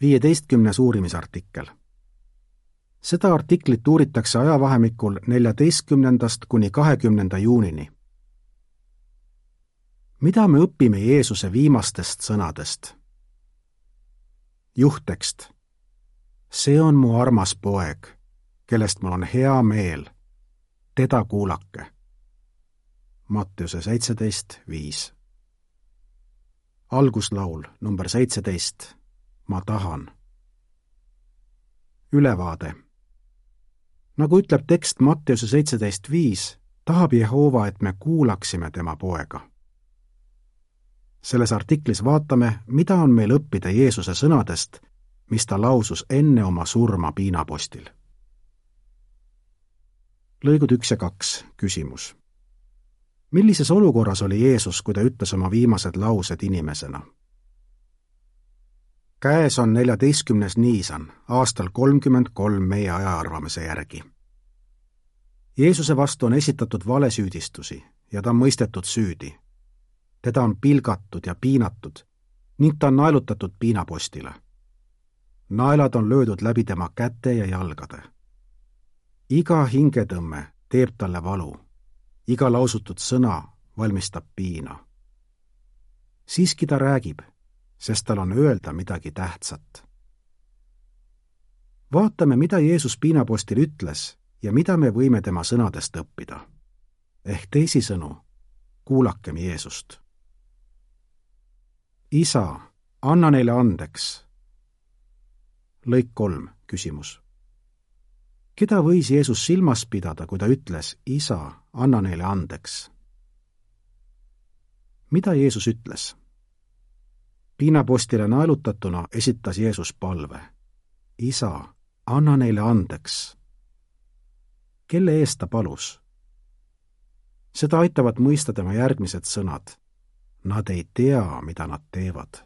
viieteistkümnes uurimisartikkel. seda artiklit uuritakse ajavahemikul neljateistkümnendast kuni kahekümnenda juunini. mida me õpime Jeesuse viimastest sõnadest? juhttekst. see on mu armas poeg, kellest mul on hea meel. teda kuulake. Mattiuse seitseteist viis. alguslaul number seitseteist ma tahan. ülevaade. nagu ütleb tekst Matteuse seitseteist viis, tahab Jehova, et me kuulaksime tema poega. selles artiklis vaatame, mida on meil õppida Jeesuse sõnadest, mis ta lausus enne oma surma piinapostil. lõigud üks ja kaks, küsimus. millises olukorras oli Jeesus, kui ta ütles oma viimased laused inimesena? Käes on neljateistkümnes niisan, aastal kolmkümmend kolm meie ajaarvamise järgi. Jeesuse vastu on esitatud valesüüdistusi ja ta on mõistetud süüdi. teda on pilgatud ja piinatud ning ta on naelutatud piinapostile. naelad on löödud läbi tema käte ja jalgade. iga hingetõmme teeb talle valu, iga lausutud sõna valmistab piina. siiski ta räägib sest tal on öelda midagi tähtsat. vaatame, mida Jeesus piinapostil ütles ja mida me võime tema sõnadest õppida. ehk teisisõnu, kuulakem Jeesust. isa, anna neile andeks. lõik kolm, küsimus. keda võis Jeesus silmas pidada, kui ta ütles, isa, anna neile andeks? mida Jeesus ütles? Piinapostile naelutatuna esitas Jeesus palve. isa, anna neile andeks. kelle eest ta palus? seda aitavad mõista tema järgmised sõnad. Nad ei tea, mida nad teevad.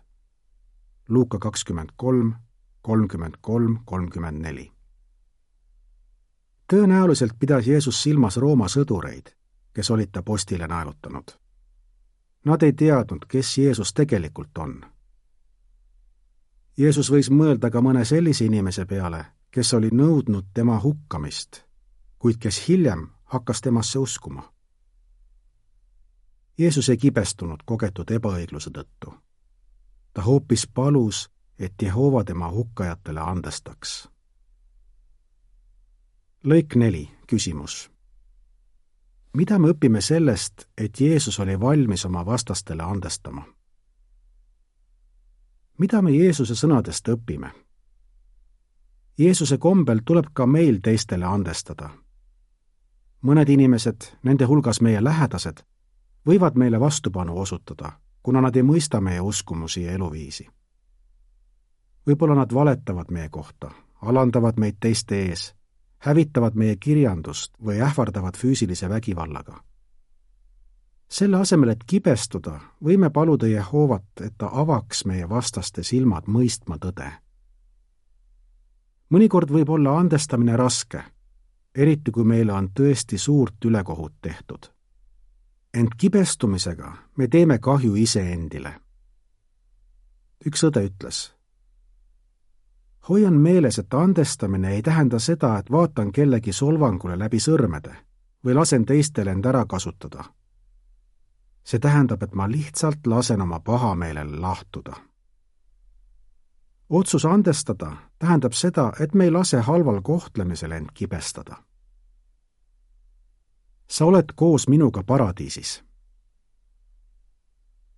Luuka kakskümmend kolm, kolmkümmend kolm, kolmkümmend neli. tõenäoliselt pidas Jeesus silmas Rooma sõdureid, kes olid ta postile naelutanud. Nad ei teadnud, kes Jeesus tegelikult on Jeesus võis mõelda ka mõne sellise inimese peale, kes oli nõudnud tema hukkamist, kuid kes hiljem hakkas temasse uskuma. Jeesus ei kibestunud kogetud ebaõigluse tõttu. ta hoopis palus, et Jehova tema hukkajatele andestaks. lõik neli, küsimus. mida me õpime sellest, et Jeesus oli valmis oma vastastele andestama? Mida me Jeesuse sõnadest õpime? Jeesuse kombel tuleb ka meil teistele andestada. mõned inimesed, nende hulgas meie lähedased, võivad meile vastupanu osutada, kuna nad ei mõista meie uskumusi ja eluviisi. võib-olla nad valetavad meie kohta, alandavad meid teiste ees, hävitavad meie kirjandust või ähvardavad füüsilise vägivallaga selle asemel, et kibestuda, võime paluda Jehovat, et ta avaks meie vastaste silmad mõistma tõde. mõnikord võib olla andestamine raske, eriti kui meile on tõesti suurt ülekohut tehtud. ent kibestumisega me teeme kahju iseendile. üks õde ütles, hoian meeles, et andestamine ei tähenda seda, et vaatan kellegi solvangule läbi sõrmede või lasen teistel end ära kasutada see tähendab, et ma lihtsalt lasen oma pahameelel lahtuda. otsus andestada tähendab seda, et me ei lase halval kohtlemisel end kibestada. sa oled koos minuga paradiisis.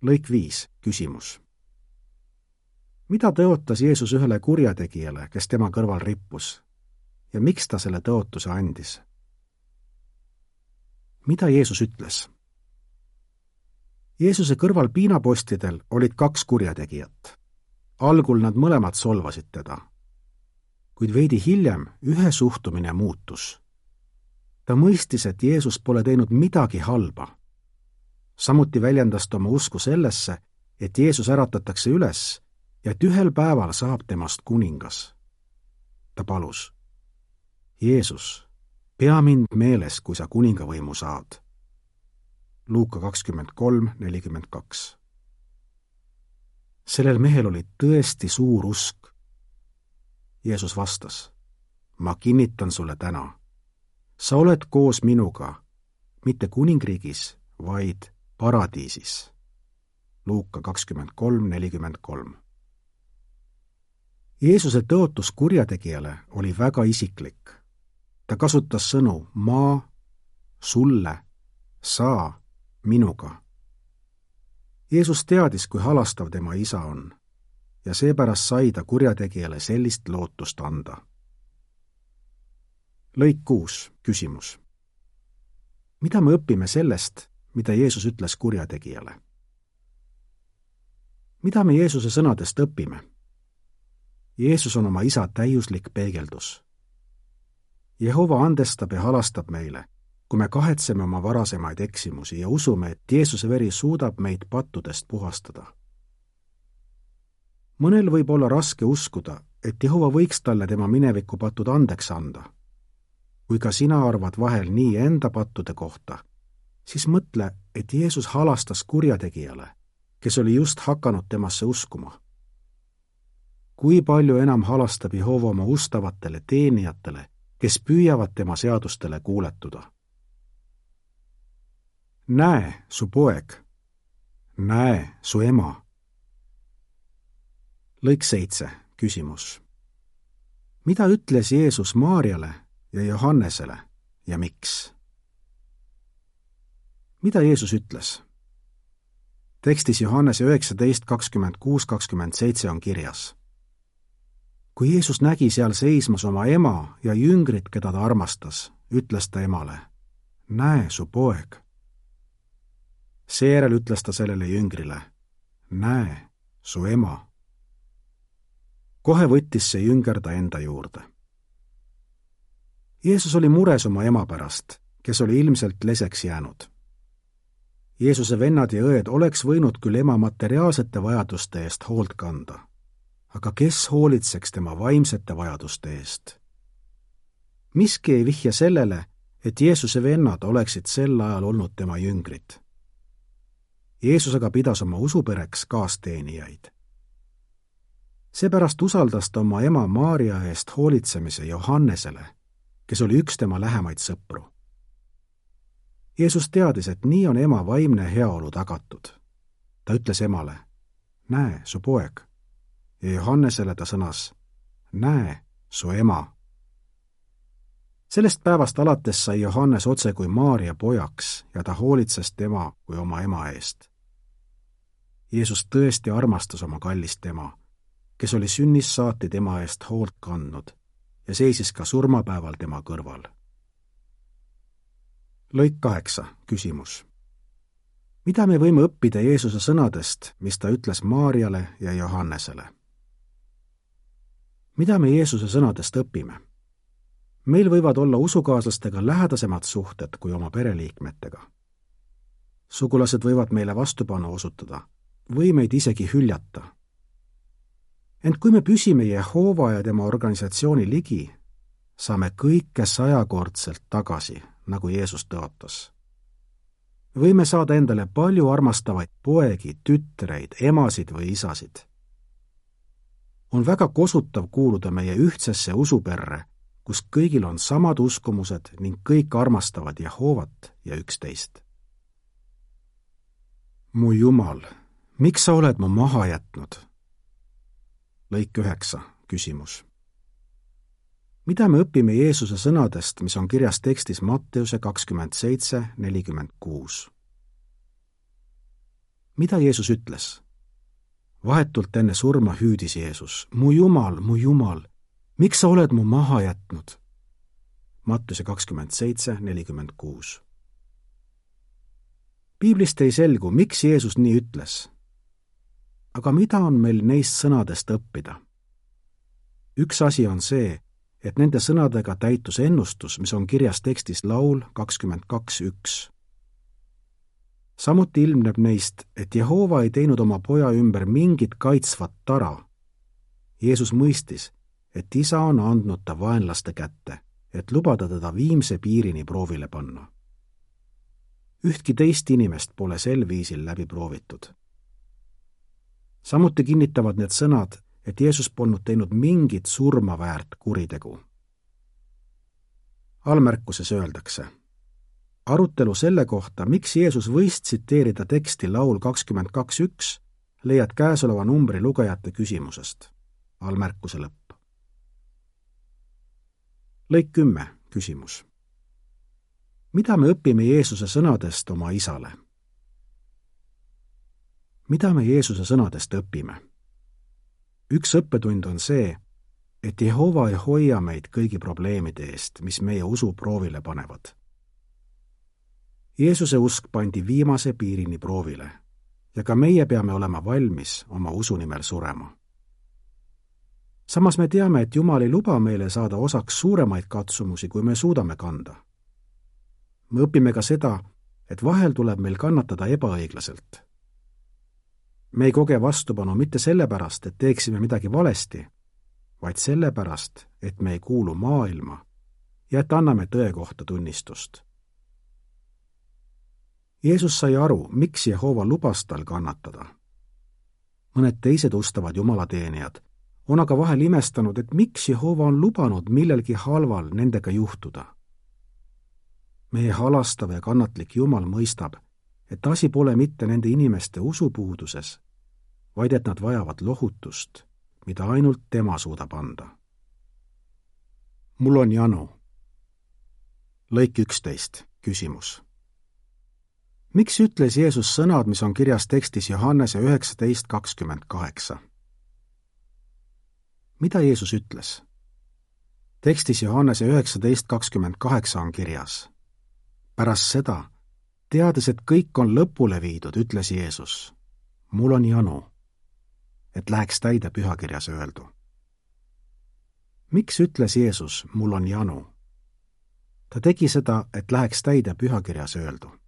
lõik viis, küsimus. mida tõotas Jeesus ühele kurjategijale, kes tema kõrval rippus ja miks ta selle tõotuse andis? mida Jeesus ütles? Jeesuse kõrval piinapostidel olid kaks kurjategijat. algul nad mõlemad solvasid teda. kuid veidi hiljem ühe suhtumine muutus. ta mõistis, et Jeesus pole teinud midagi halba. samuti väljendas ta oma usku sellesse, et Jeesus äratatakse üles ja et ühel päeval saab temast kuningas. ta palus. Jeesus, pea mind meeles, kui sa kuningavõimu saad Luuka kakskümmend kolm, nelikümmend kaks. sellel mehel oli tõesti suur usk Jeesus vastas. ma kinnitan sulle täna. sa oled koos minuga, mitte kuningriigis, vaid paradiisis. Luuka kakskümmend kolm, nelikümmend kolm. Jeesuse tõotus kurjategijale oli väga isiklik. ta kasutas sõnu ma, sulle, sa, minuga. Jeesus teadis, kui halastav tema isa on ja seepärast sai ta kurjategijale sellist lootust anda. lõik kuus, küsimus. mida me õpime sellest, mida Jeesus ütles kurjategijale? mida me Jeesuse sõnadest õpime? Jeesus on oma isa täiuslik peegeldus. Jehova andestab ja halastab meile, kui me kahetseme oma varasemaid eksimusi ja usume, et Jeesuse veri suudab meid pattudest puhastada mõnel võib olla raske uskuda, et Jehova võiks talle tema minevikupatud andeks anda. kui ka sina arvad vahel nii enda pattude kohta, siis mõtle, et Jeesus halastas kurjategijale, kes oli just hakanud temasse uskuma. kui palju enam halastab Jehova oma ustavatele teenijatele, kes püüavad tema seadustele kuuletuda. Näe, su poeg, näe, su ema lõik seitse, küsimus. mida ütles Jeesus Maarjale ja Johannesele ja miks? mida Jeesus ütles? tekstis Johannese üheksateist kakskümmend kuus, kakskümmend seitse on kirjas. kui Jeesus nägi seal seismas oma ema ja jüngrit, keda ta armastas, ütles ta emale, näe su poeg. Seejärel ütles ta sellele jüngrile, näe su ema kohe võttis see jünger ta enda juurde. Jeesus oli mures oma ema pärast, kes oli ilmselt leseks jäänud. Jeesuse vennad ja õed oleks võinud küll ema materiaalsete vajaduste eest hoolt kanda, aga kes hoolitseks tema vaimsete vajaduste eest? miski ei vihja sellele, et Jeesuse vennad oleksid sel ajal olnud tema jüngrid. Jeesus aga pidas oma usupereks kaasteenijaid seepärast usaldas ta oma ema Maarja eest hoolitsemise Johannesele, kes oli üks tema lähemaid sõpru. Jeesus teadis, et nii on ema vaimne heaolu tagatud. ta ütles emale, näe, su poeg. ja Johannesele ta sõnas, näe, su ema. sellest päevast alates sai Johannes otse kui Maarja pojaks ja ta hoolitses tema kui oma ema eest. Jeesus tõesti armastas oma kallist ema kes oli sünnist saati tema eest hoolt kandnud ja seisis ka surmapäeval tema kõrval. lõik kaheksa, küsimus. mida me võime õppida Jeesuse sõnadest, mis ta ütles Maarjale ja Johannesele? mida me Jeesuse sõnadest õpime? meil võivad olla usukaaslastega lähedasemad suhted kui oma pereliikmetega. sugulased võivad meile vastupanu osutada või meid isegi hüljata ent kui me püsime Jehova ja tema organisatsiooni ligi, saame kõike sajakordselt tagasi, nagu Jeesus tõotas. võime saada endale palju armastavaid poegi, tütreid, emasid või isasid. on väga kosutav kuuluda meie ühtsesse usuperre, kus kõigil on samad uskumused ning kõik armastavad Jehovat ja üksteist. mu Jumal, miks sa oled mu maha jätnud? lõik üheksa, küsimus. mida me õpime Jeesuse sõnadest, mis on kirjas tekstis Matteuse kakskümmend seitse, nelikümmend kuus? mida Jeesus ütles? vahetult enne surma hüüdis Jeesus, mu Jumal, mu Jumal, miks sa oled mu maha jätnud? Mattuse kakskümmend seitse, nelikümmend kuus. piiblist ei selgu, miks Jeesus nii ütles aga mida on meil neist sõnadest õppida? üks asi on see, et nende sõnadega täitus ennustus, mis on kirjas tekstis Laul kakskümmend kaks üks. samuti ilmneb neist, et Jehova ei teinud oma poja ümber mingit kaitsvat tara. Jeesus mõistis, et isa on andnud ta vaenlaste kätte, et lubada teda viimse piirini proovile panna. ühtki teist inimest pole sel viisil läbi proovitud samuti kinnitavad need sõnad, et Jeesus polnud teinud mingit surma väärt kuritegu. allmärkuses öeldakse arutelu selle kohta, miks Jeesus võis tsiteerida teksti laul kakskümmend kaks üks, leiad käesoleva numbri lugejate küsimusest. allmärkuse lõpp. lõik kümme, küsimus. mida me õpime Jeesuse sõnadest oma isale? Mida me Jeesuse sõnadest õpime? üks õppetund on see, et Jehova ei hoia meid kõigi probleemide eest, mis meie usu proovile panevad Jeesuse usk pandi viimase piirini proovile ja ka meie peame olema valmis oma usu nimel surema. samas me teame, et Jumal ei luba meile saada osaks suuremaid katsumusi, kui me suudame kanda. me õpime ka seda, et vahel tuleb meil kannatada ebaõiglaselt. Me ei koge vastupanu mitte sellepärast, et teeksime midagi valesti, vaid sellepärast, et me ei kuulu maailma ja et anname tõe kohta tunnistust Jeesus sai aru, miks Jehova lubas tal kannatada. mõned teised ustavad jumalateenijad on aga vahel imestanud, et miks Jehova on lubanud millelgi halval nendega juhtuda. meie halastav ja kannatlik Jumal mõistab, et asi pole mitte nende inimeste usupuuduses, vaid et nad vajavad lohutust, mida ainult tema suudab anda. mul on janu. lõik üksteist, küsimus miks ütles Jeesus sõnad, mis on kirjas tekstis Johannese üheksateist kakskümmend kaheksa? mida Jeesus ütles? tekstis Johannese üheksateist kakskümmend kaheksa on kirjas. pärast seda, teades, et kõik on lõpule viidud, ütles Jeesus, mul on janu, et läheks täide pühakirjas öeldu. miks ütles Jeesus, mul on janu? ta tegi seda, et läheks täide pühakirjas öeldu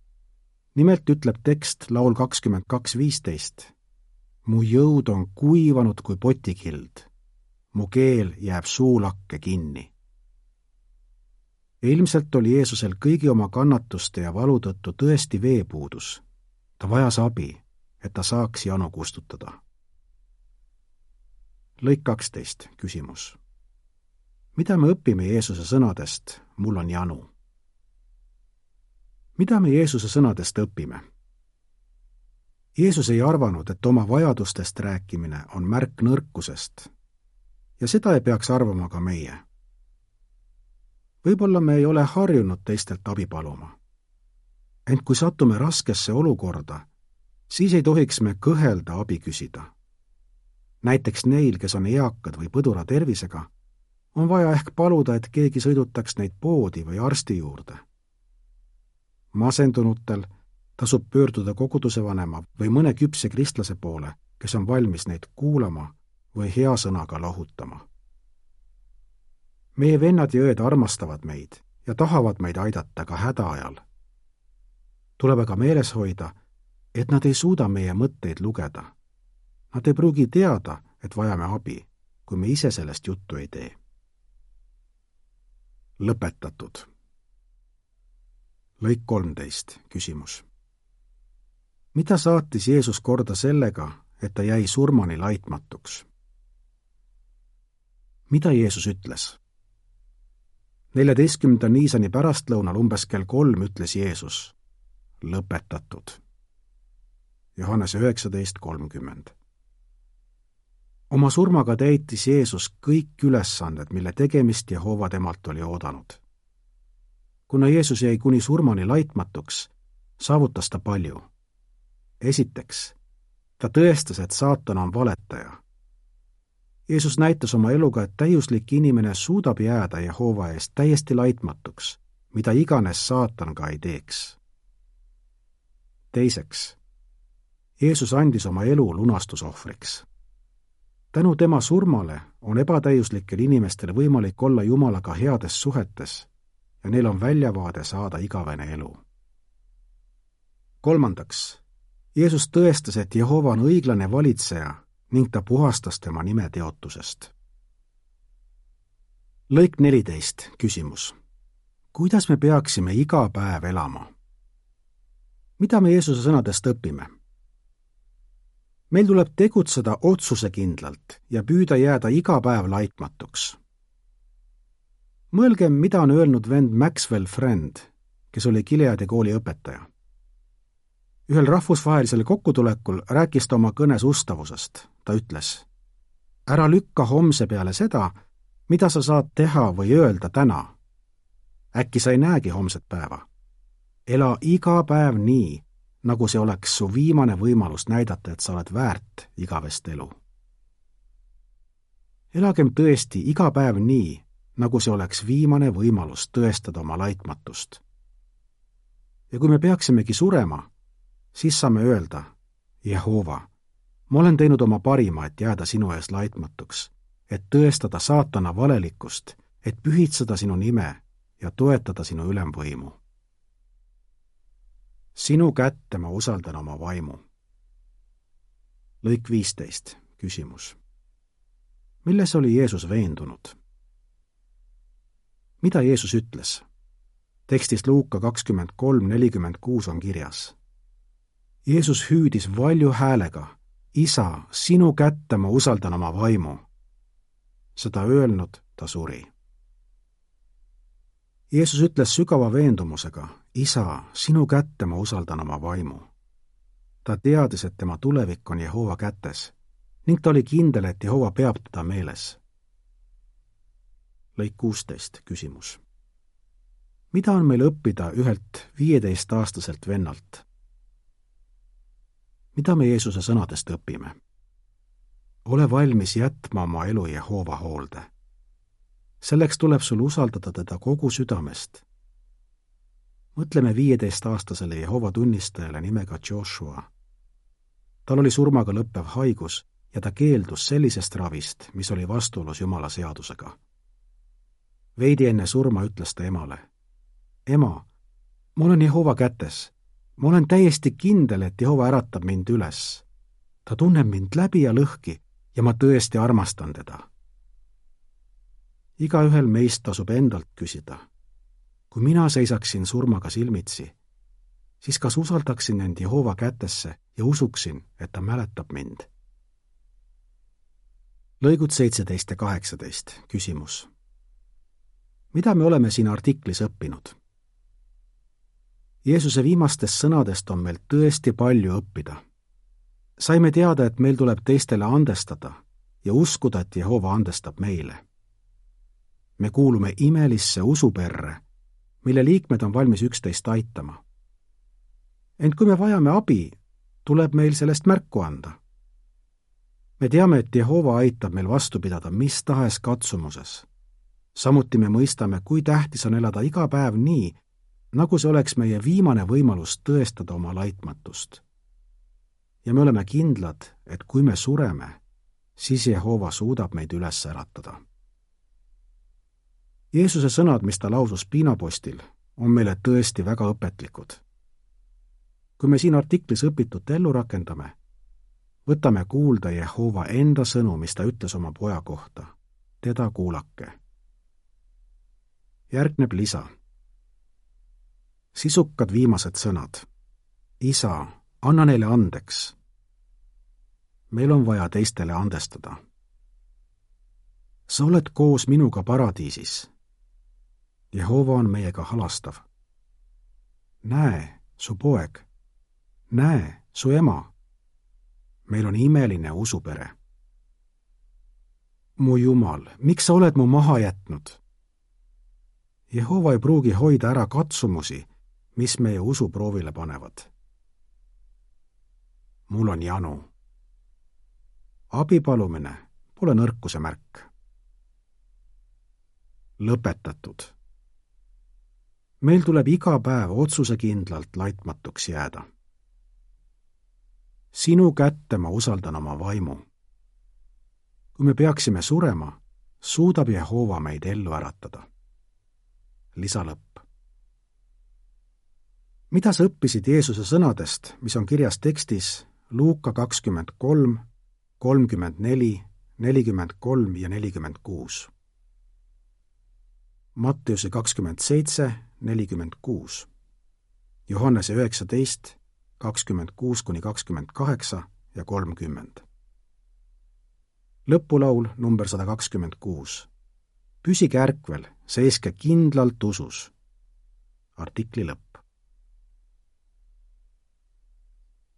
nimelt ütleb tekst laul kakskümmend kaks viisteist. mu jõud on kuivanud kui potikild, mu keel jääb suulakke kinni. Ilmselt oli Jeesusel kõigi oma kannatuste ja valu tõttu tõesti veepuudus. ta vajas abi, et ta saaks janu kustutada. lõik kaksteist, küsimus. mida me õpime Jeesuse sõnadest, mul on janu? mida me Jeesuse sõnadest õpime? Jeesus ei arvanud, et oma vajadustest rääkimine on märk nõrkusest ja seda ei peaks arvama ka meie. Võib-olla me ei ole harjunud teistelt abi paluma. ent kui satume raskesse olukorda, siis ei tohiks me kõhelda abi küsida. näiteks neil, kes on eakad või põdura tervisega, on vaja ehk paluda, et keegi sõidutaks neid poodi või arsti juurde masendunutel tasub pöörduda koguduse vanema või mõne küpse kristlase poole, kes on valmis neid kuulama või hea sõnaga lohutama. Meie vennad ja õed armastavad meid ja tahavad meid aidata ka häda ajal. tuleb aga meeles hoida, et nad ei suuda meie mõtteid lugeda. Nad ei pruugi teada, et vajame abi, kui me ise sellest juttu ei tee. lõpetatud lõik kolmteist, küsimus. mida saatis Jeesus korda sellega, et ta jäi surmani laitmatuks? mida Jeesus ütles? Neljateistkümnenda Niisani pärastlõunal umbes kell kolm ütles Jeesus, lõpetatud. Johannese üheksateist kolmkümmend. oma surmaga täitis Jeesus kõik ülesanded, mille tegemist Jehova temalt oli oodanud kuna Jeesus jäi kuni surmani laitmatuks, saavutas ta palju. esiteks, ta tõestas, et saatan on valetaja. Jeesus näitas oma eluga, et täiuslik inimene suudab jääda Jehova eest täiesti laitmatuks, mida iganes saatan ka ei teeks. teiseks, Jeesus andis oma elu lunastusohvriks. tänu tema surmale on ebatäiuslikel inimestel võimalik olla Jumalaga heades suhetes ja neil on väljavaade saada igavene elu. kolmandaks, Jeesus tõestas, et Jehova on õiglane valitseja ning ta puhastas tema nime teotusest. lõik neliteist, küsimus. kuidas me peaksime iga päev elama? mida me Jeesuse sõnadest õpime? meil tuleb tegutseda otsusekindlalt ja püüda jääda iga päev laitmatuks. mõelgem, mida on öelnud vend Maxwell Friend, kes oli Gileadi kooli õpetaja. ühel rahvusvahelisel kokkutulekul rääkis ta oma kõnes ustavusest. Ta ütles, ära lükka homse peale seda, mida sa saad teha või öelda täna. äkki sa ei näegi homset päeva. ela iga päev nii, nagu see oleks su viimane võimalus näidata, et sa oled väärt igavest elu. elagem tõesti iga päev nii, nagu see oleks viimane võimalus tõestada oma laitmatust. ja kui me peaksimegi surema, siis saame öelda, Jehova, ma olen teinud oma parima, et jääda sinu ees laitmatuks, et tõestada saatana valelikkust, et pühitseda sinu nime ja toetada sinu ülemvõimu sinu kätte ma usaldan oma vaimu. lõik viisteist, küsimus. milles oli Jeesus veendunud? mida Jeesus ütles? tekstis Luuka kakskümmend kolm nelikümmend kuus on kirjas. Jeesus hüüdis valju häälega, isa, sinu kätte ma usaldan oma vaimu. seda öelnud ta suri Jeesus ütles sügava veendumusega, isa, sinu kätte ma usaldan oma vaimu. ta teadis, et tema tulevik on Jehova kätes ning ta oli kindel, et Jehova peab teda meeles. lõik kuusteist, küsimus. mida on meil õppida ühelt viieteistaastaselt vennalt? Mida me Jeesuse sõnadest õpime? ole valmis jätma oma elu Jehova hoolde selleks tuleb sul usaldada teda kogu südamest. mõtleme viieteistaastasele Jehova tunnistajale nimega Joshua. tal oli surmaga lõppev haigus ja ta keeldus sellisest ravist, mis oli vastuolus Jumala seadusega. veidi enne surma ütles ta emale, ema, ma olen Jehova kätes. Ma olen täiesti kindel, et Jehova äratab mind üles. ta tunneb mind läbi ja lõhki ja ma tõesti armastan teda igaühel meist tasub endalt küsida. kui mina seisaksin surmaga silmitsi, siis kas usaldaksin end Jehova kätesse ja usuksin, et ta mäletab mind? lõigud seitseteist ja kaheksateist, küsimus. mida me oleme siin artiklis õppinud? Jeesuse viimastest sõnadest on meil tõesti palju õppida. saime teada, et meil tuleb teistele andestada ja uskuda, et Jehova andestab meile me kuulume imelisse usuperre, mille liikmed on valmis üksteist aitama. ent kui me vajame abi, tuleb meil sellest märku anda. me teame, et Jehova aitab meil vastu pidada mis tahes katsumuses. samuti me mõistame, kui tähtis on elada iga päev nii, nagu see oleks meie viimane võimalus tõestada oma laitmatust. ja me oleme kindlad, et kui me sureme, siis Jehova suudab meid üles äratada Jeesuse sõnad, mis ta lausus piinapostil, on meile tõesti väga õpetlikud. kui me siin artiklis õpitut ellu rakendame, võtame kuulda Jehova enda sõnu, mis ta ütles oma poja kohta. teda kuulake. järgneb lisa. Sisukad viimased sõnad. isa, anna neile andeks. meil on vaja teistele andestada. sa oled koos minuga paradiisis Jehova on meiega halastav. näe, su poeg, näe, su ema. meil on imeline usupere. mu Jumal, miks sa oled mu maha jätnud? Jehova ei pruugi hoida ära katsumusi, mis meie usu proovile panevad. mul on janu. abi palumine pole nõrkuse märk. lõpetatud meil tuleb iga päev otsusekindlalt laitmatuks jääda. sinu kätte ma usaldan oma vaimu. kui me peaksime surema, suudab Jehova meid ellu äratada. lisalõpp. Mida sa õppisid Jeesuse sõnadest, mis on kirjas tekstis Luuka kakskümmend kolm, kolmkümmend neli, nelikümmend kolm ja nelikümmend kuus? Matteuse kakskümmend seitse, nelikümmend kuus, Johannese üheksateist, kakskümmend kuus kuni kakskümmend kaheksa ja kolmkümmend. lõpulaul number sada kakskümmend kuus. püsige ärkvel, seiske kindlalt usus. artikli lõpp.